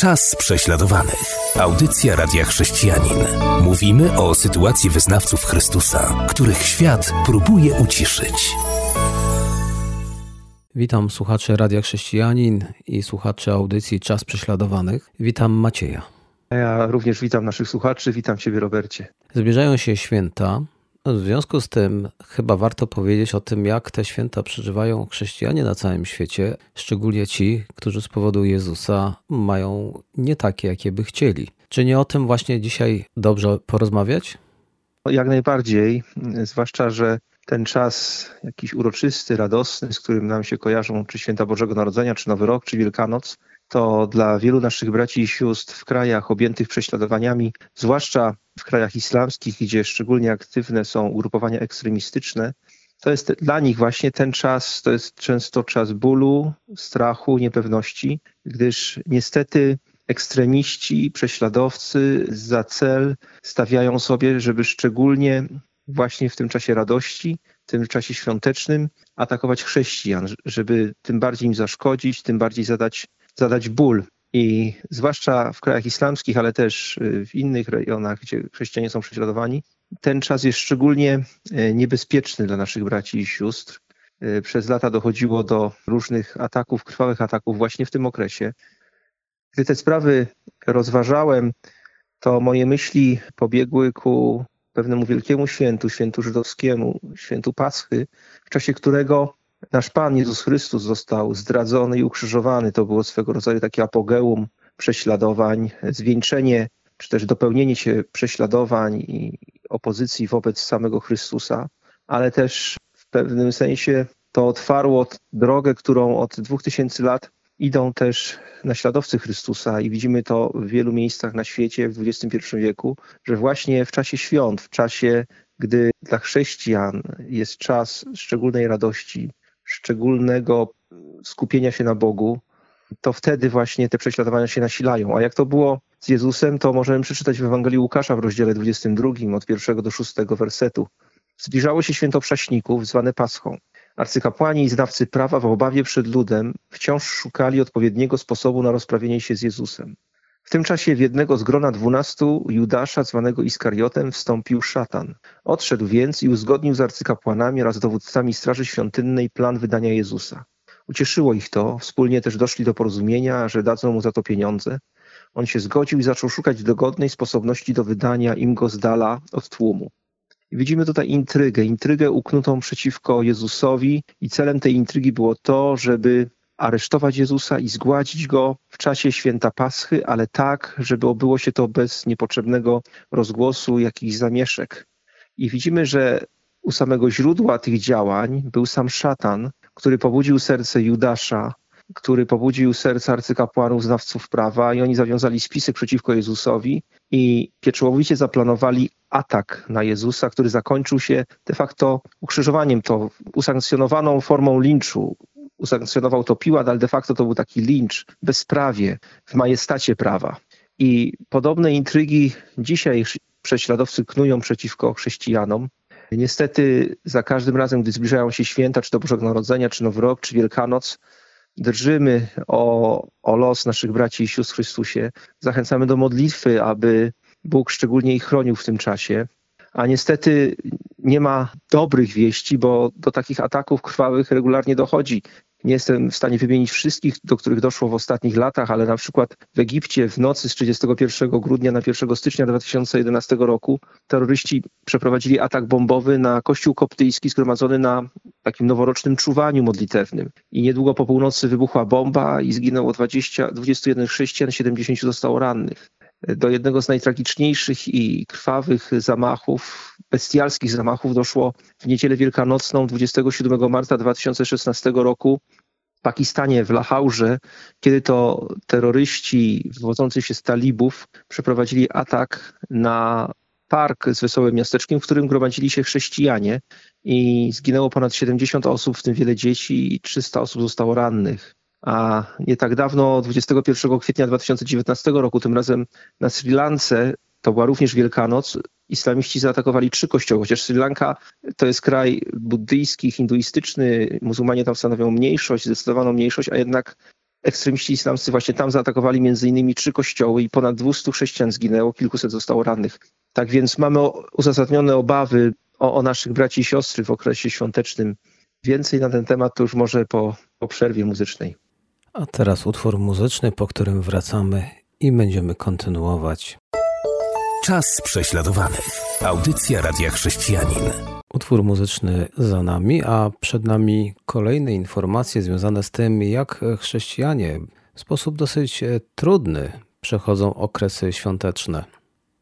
Czas prześladowanych. Audycja Radia Chrześcijanin. Mówimy o sytuacji wyznawców Chrystusa, których świat próbuje uciszyć. Witam słuchaczy Radia Chrześcijanin i słuchaczy audycji Czas Prześladowanych. Witam Macieja. Ja również witam naszych słuchaczy, witam Ciebie Robercie. Zbliżają się święta. W związku z tym chyba warto powiedzieć o tym, jak te święta przeżywają chrześcijanie na całym świecie, szczególnie ci, którzy z powodu Jezusa mają nie takie, jakie by chcieli. Czy nie o tym właśnie dzisiaj dobrze porozmawiać? Jak najbardziej, zwłaszcza, że ten czas jakiś uroczysty, radosny, z którym nam się kojarzą czy święta Bożego Narodzenia, czy Nowy Rok, czy Wielkanoc, to dla wielu naszych braci i sióstr w krajach objętych prześladowaniami, zwłaszcza w krajach islamskich, gdzie szczególnie aktywne są ugrupowania ekstremistyczne, to jest dla nich właśnie ten czas, to jest często czas bólu, strachu, niepewności, gdyż niestety ekstremiści, prześladowcy za cel stawiają sobie, żeby szczególnie właśnie w tym czasie radości, w tym czasie świątecznym atakować chrześcijan, żeby tym bardziej im zaszkodzić, tym bardziej zadać, zadać ból. I zwłaszcza w krajach islamskich, ale też y, w innych rejonach, gdzie chrześcijanie są prześladowani, ten czas jest szczególnie y, niebezpieczny dla naszych braci i sióstr. Y, przez lata dochodziło do różnych ataków, krwawych ataków właśnie w tym okresie. Gdy te sprawy rozważałem, to moje myśli pobiegły ku pewnemu wielkiemu świętu, świętu żydowskiemu, świętu Paschy, w czasie którego nasz Pan Jezus Chrystus został zdradzony i ukrzyżowany. To było swego rodzaju takie apogeum prześladowań, zwieńczenie czy też dopełnienie się prześladowań i opozycji wobec samego Chrystusa, ale też w pewnym sensie to otwarło drogę, którą od dwóch tysięcy lat idą też naśladowcy Chrystusa i widzimy to w wielu miejscach na świecie w XXI wieku, że właśnie w czasie świąt, w czasie, gdy dla chrześcijan jest czas szczególnej radości, szczególnego skupienia się na Bogu, to wtedy właśnie te prześladowania się nasilają. A jak to było z Jezusem, to możemy przeczytać w Ewangelii Łukasza w rozdziale 22 od pierwszego do szóstego wersetu. Zbliżało się święto prześników, zwane Paschą. Arcykapłani i znawcy prawa w obawie przed ludem wciąż szukali odpowiedniego sposobu na rozprawienie się z Jezusem. W tym czasie w jednego z grona dwunastu Judasza, zwanego Iskariotem, wstąpił szatan. Odszedł więc i uzgodnił z arcykapłanami oraz dowódcami Straży Świątynnej plan wydania Jezusa. Ucieszyło ich to, wspólnie też doszli do porozumienia, że dadzą mu za to pieniądze. On się zgodził i zaczął szukać dogodnej sposobności do wydania im go z dala od tłumu. I widzimy tutaj intrygę, intrygę uknutą przeciwko Jezusowi i celem tej intrygi było to, żeby aresztować Jezusa i zgładzić go w czasie święta Paschy, ale tak, żeby obyło się to bez niepotrzebnego rozgłosu, jakichś zamieszek. I widzimy, że u samego źródła tych działań był sam szatan, który pobudził serce Judasza, który pobudził serce arcykapłanów, znawców prawa i oni zawiązali spisek przeciwko Jezusowi i pieczołowicie zaplanowali atak na Jezusa, który zakończył się de facto ukrzyżowaniem, to usankcjonowaną formą linczu. Usankcjonował to Piłat, ale de facto to był taki lincz, bezprawie, w majestacie prawa. I podobne intrygi dzisiaj prześladowcy knują przeciwko chrześcijanom. Niestety za każdym razem, gdy zbliżają się święta, czy to Bożego Narodzenia, czy Nowy Rok, czy Wielkanoc, drżymy o, o los naszych braci i sióstr w Chrystusie. Zachęcamy do modlitwy, aby Bóg szczególnie ich chronił w tym czasie. A niestety nie ma dobrych wieści, bo do takich ataków krwawych regularnie dochodzi. Nie jestem w stanie wymienić wszystkich, do których doszło w ostatnich latach, ale na przykład w Egipcie w nocy z 31 grudnia na 1 stycznia 2011 roku terroryści przeprowadzili atak bombowy na kościół koptyjski zgromadzony na takim noworocznym czuwaniu modlitewnym. I niedługo po północy wybuchła bomba i zginęło 20, 21 chrześcijan, 70 zostało rannych do jednego z najtragiczniejszych i krwawych zamachów, bestialskich zamachów doszło w niedzielę wielkanocną 27 marca 2016 roku w Pakistanie, w Lahaurze, kiedy to terroryści wywodzący się z talibów przeprowadzili atak na park z Wesołym Miasteczkiem, w którym gromadzili się chrześcijanie i zginęło ponad 70 osób, w tym wiele dzieci i 300 osób zostało rannych. A nie tak dawno, 21 kwietnia 2019 roku, tym razem na Sri Lance, to była również Wielkanoc, islamiści zaatakowali trzy kościoły, chociaż Sri Lanka to jest kraj buddyjski, hinduistyczny, muzułmanie tam stanowią mniejszość, zdecydowaną mniejszość, a jednak ekstremiści islamscy właśnie tam zaatakowali między innymi trzy kościoły i ponad 200 chrześcijan zginęło, kilkuset zostało rannych. Tak więc mamy uzasadnione obawy o, o naszych braci i siostry w okresie świątecznym. Więcej na ten temat to już może po, po przerwie muzycznej. A teraz utwór muzyczny, po którym wracamy i będziemy kontynuować. Czas prześladowanych. Audycja Radia Chrześcijanin. Utwór muzyczny za nami, a przed nami kolejne informacje związane z tym, jak chrześcijanie w sposób dosyć e, trudny przechodzą okresy świąteczne.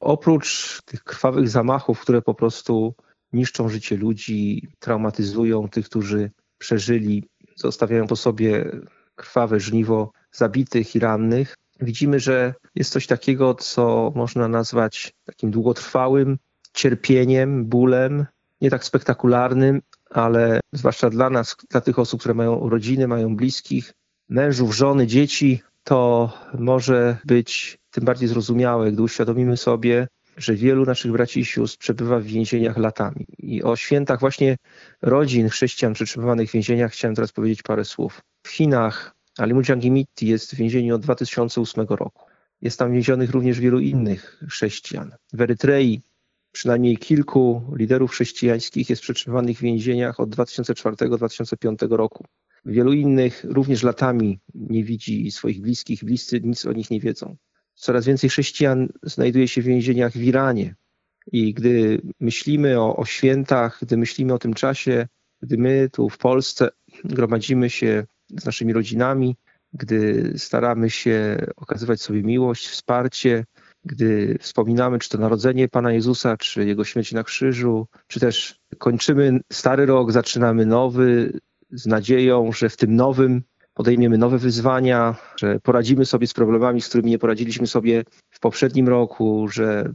Oprócz tych krwawych zamachów, które po prostu niszczą życie ludzi, traumatyzują tych, którzy przeżyli, zostawiają po sobie krwawe żniwo zabitych i rannych, widzimy, że jest coś takiego, co można nazwać takim długotrwałym cierpieniem, bólem, nie tak spektakularnym, ale zwłaszcza dla nas, dla tych osób, które mają rodziny, mają bliskich, mężów, żony, dzieci, to może być tym bardziej zrozumiałe, gdy uświadomimy sobie, że wielu naszych braci i sióstr przebywa w więzieniach latami. I o świętach właśnie rodzin chrześcijan przetrzymywanych w więzieniach chciałem teraz powiedzieć parę słów. W Chinach Alimu Jangimitti jest w więzieniu od 2008 roku. Jest tam więzionych również wielu innych chrześcijan. W Erytrei przynajmniej kilku liderów chrześcijańskich jest przetrzymywanych w więzieniach od 2004-2005 roku. Wielu innych również latami nie widzi swoich bliskich, bliscy nic o nich nie wiedzą. Coraz więcej chrześcijan znajduje się w więzieniach w Iranie. I gdy myślimy o, o świętach, gdy myślimy o tym czasie, gdy my tu w Polsce gromadzimy się z naszymi rodzinami, gdy staramy się okazywać sobie miłość, wsparcie, gdy wspominamy czy to narodzenie Pana Jezusa, czy Jego śmierć na krzyżu, czy też kończymy stary rok, zaczynamy nowy z nadzieją, że w tym nowym podejmiemy nowe wyzwania, że poradzimy sobie z problemami, z którymi nie poradziliśmy sobie w poprzednim roku, że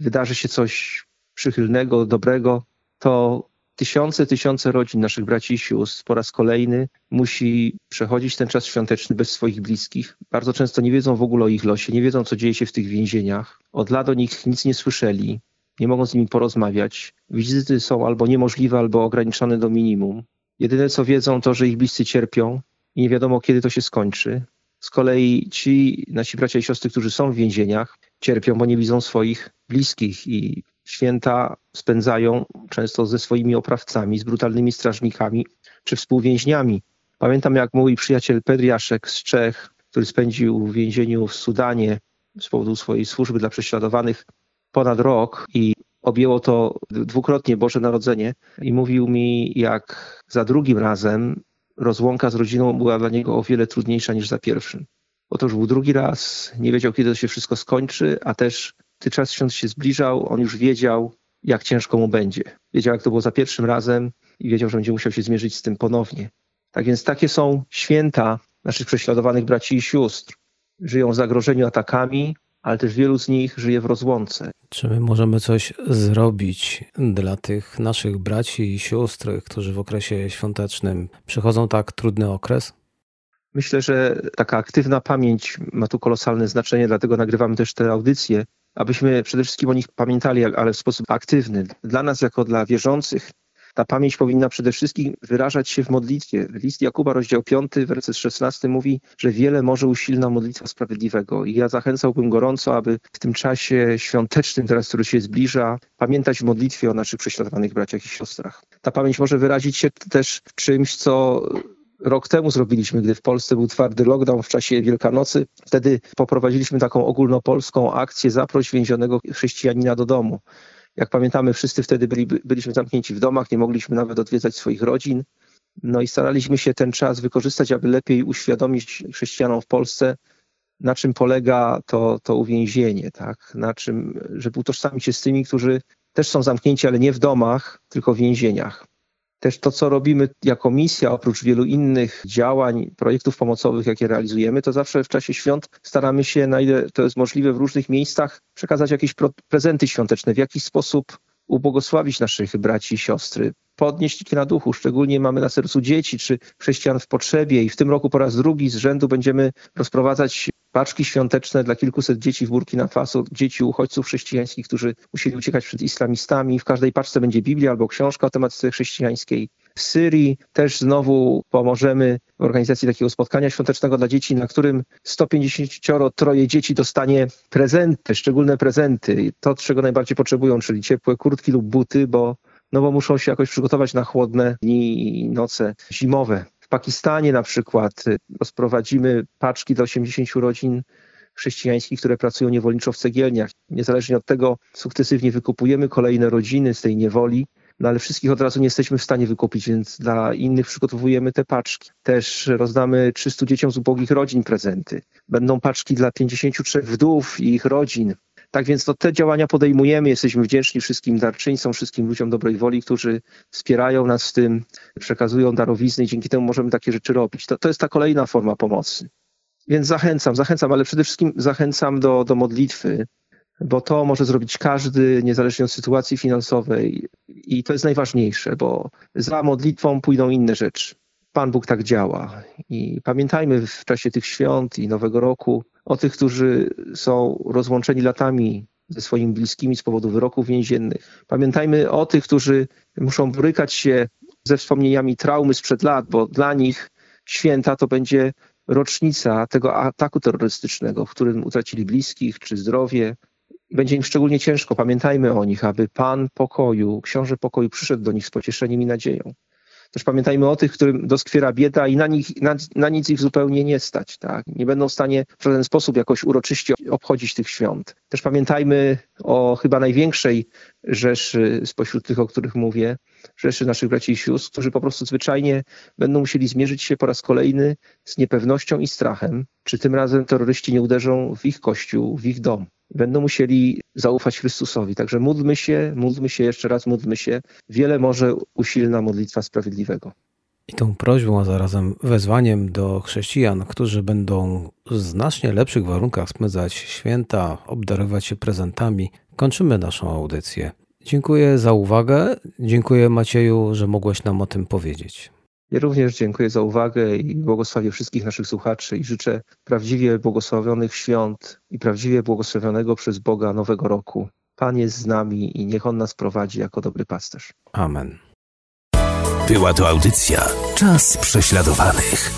wydarzy się coś przychylnego, dobrego, to tysiące, tysiące rodzin naszych braci i sióstr po raz kolejny musi przechodzić ten czas świąteczny bez swoich bliskich. Bardzo często nie wiedzą w ogóle o ich losie, nie wiedzą, co dzieje się w tych więzieniach. Od lat o nich nic nie słyszeli, nie mogą z nimi porozmawiać. Wizyty są albo niemożliwe, albo ograniczone do minimum. Jedyne, co wiedzą, to, że ich bliscy cierpią i nie wiadomo, kiedy to się skończy. Z kolei ci nasi bracia i siostry, którzy są w więzieniach, cierpią, bo nie widzą swoich bliskich i święta spędzają często ze swoimi oprawcami, z brutalnymi strażnikami czy współwięźniami. Pamiętam, jak mój przyjaciel Pedriaszek z Czech, który spędził w więzieniu w Sudanie z powodu swojej służby dla prześladowanych ponad rok i objęło to dwukrotnie Boże Narodzenie i mówił mi, jak za drugim razem rozłąka z rodziną była dla niego o wiele trudniejsza niż za pierwszym. Otóż był drugi raz, nie wiedział, kiedy to się wszystko skończy, a też gdy czas świąt się zbliżał, on już wiedział, jak ciężko mu będzie. Wiedział, jak to było za pierwszym razem i wiedział, że będzie musiał się zmierzyć z tym ponownie. Tak więc takie są święta naszych prześladowanych braci i sióstr. Żyją w zagrożeniu atakami, ale też wielu z nich żyje w rozłące. Czy my możemy coś zrobić dla tych naszych braci i sióstr, którzy w okresie świątecznym przechodzą tak trudny okres? Myślę, że taka aktywna pamięć ma tu kolosalne znaczenie, dlatego nagrywamy też te audycje, abyśmy przede wszystkim o nich pamiętali, ale w sposób aktywny. Dla nas, jako dla wierzących, ta pamięć powinna przede wszystkim wyrażać się w modlitwie. List Jakuba, rozdział 5, werset 16 mówi, że wiele może usilna modlitwa sprawiedliwego. I ja zachęcałbym gorąco, aby w tym czasie świątecznym, teraz, który się zbliża, pamiętać w modlitwie o naszych prześladowanych braciach i siostrach. Ta pamięć może wyrazić się też w czymś, co rok temu zrobiliśmy, gdy w Polsce był twardy lockdown w czasie Wielkanocy. Wtedy poprowadziliśmy taką ogólnopolską akcję Zaproś więzionego chrześcijanina do domu. Jak pamiętamy, wszyscy wtedy byli, byliśmy zamknięci w domach, nie mogliśmy nawet odwiedzać swoich rodzin. No i staraliśmy się ten czas wykorzystać, aby lepiej uświadomić chrześcijanom w Polsce, na czym polega to, to uwięzienie, tak? na czym, żeby utożsamić się z tymi, którzy też są zamknięci, ale nie w domach, tylko w więzieniach. Też to, co robimy jako misja, oprócz wielu innych działań, projektów pomocowych, jakie realizujemy, to zawsze w czasie świąt staramy się, na ile to jest możliwe, w różnych miejscach przekazać jakieś prezenty świąteczne, w jakiś sposób ubłogosławić naszych braci i siostry, podnieść ich na duchu. Szczególnie mamy na sercu dzieci czy chrześcijan w potrzebie i w tym roku po raz drugi z rzędu będziemy rozprowadzać paczki świąteczne dla kilkuset dzieci w Burkina Faso, dzieci uchodźców chrześcijańskich, którzy musieli uciekać przed islamistami. W każdej paczce będzie Biblia albo książka o tematyce chrześcijańskiej. w Syrii. Też znowu pomożemy w organizacji takiego spotkania świątecznego dla dzieci, na którym 150 troje dzieci dostanie prezenty, szczególne prezenty. To, czego najbardziej potrzebują, czyli ciepłe kurtki lub buty, bo no bo muszą się jakoś przygotować na chłodne dni i noce zimowe. Pakistanie na przykład rozprowadzimy paczki dla 80 rodzin chrześcijańskich, które pracują niewolniczo w cegielniach. Niezależnie od tego sukcesywnie wykupujemy kolejne rodziny z tej niewoli, no ale wszystkich od razu nie jesteśmy w stanie wykupić, więc dla innych przygotowujemy te paczki. Też rozdamy 300 dzieciom z ubogich rodzin prezenty. Będą paczki dla 53 wdów i ich rodzin. Tak więc to te działania podejmujemy. Jesteśmy wdzięczni wszystkim darczyńcom, wszystkim ludziom dobrej woli, którzy wspierają nas w tym, przekazują darowizny i dzięki temu możemy takie rzeczy robić. To, to jest ta kolejna forma pomocy. Więc zachęcam, zachęcam, ale przede wszystkim zachęcam do, do modlitwy, bo to może zrobić każdy, niezależnie od sytuacji finansowej. I to jest najważniejsze, bo za modlitwą pójdą inne rzeczy. Pan Bóg tak działa. I pamiętajmy w czasie tych świąt i Nowego Roku o tych, którzy są rozłączeni latami ze swoimi bliskimi z powodu wyroków więziennych. Pamiętajmy o tych, którzy muszą borykać się ze wspomnieniami traumy sprzed lat, bo dla nich święta to będzie rocznica tego ataku terrorystycznego, w którym utracili bliskich czy zdrowie. Będzie im szczególnie ciężko. Pamiętajmy o nich, aby Pan pokoju, książę pokoju przyszedł do nich z pocieszeniem i nadzieją. Też pamiętajmy o tych, którym doskwiera bieda i na, nich, na, na nic ich zupełnie nie stać. Tak? Nie będą w stanie w żaden sposób jakoś uroczyście obchodzić tych świąt. Też pamiętajmy o chyba największej rzeszy spośród tych, o których mówię, rzeszy naszych braci i sióstr, którzy po prostu zwyczajnie będą musieli zmierzyć się po raz kolejny z niepewnością i strachem, czy tym razem terroryści nie uderzą w ich kościół, w ich dom będą musieli zaufać Chrystusowi. Także módlmy się, módlmy się jeszcze raz, módlmy się. Wiele może usilna modlitwa sprawiedliwego. I tą prośbą, a zarazem wezwaniem do chrześcijan, którzy będą w znacznie lepszych warunkach spędzać święta, obdarować się prezentami, kończymy naszą audycję. Dziękuję za uwagę. Dziękuję Macieju, że mogłeś nam o tym powiedzieć. Ja również dziękuję za uwagę i błogosławię wszystkich naszych słuchaczy i życzę prawdziwie błogosławionych świąt i prawdziwie błogosławionego przez Boga Nowego Roku. Pan jest z nami i niech On nas prowadzi jako dobry pasterz. Amen. Była to audycja Czas prześladowanych.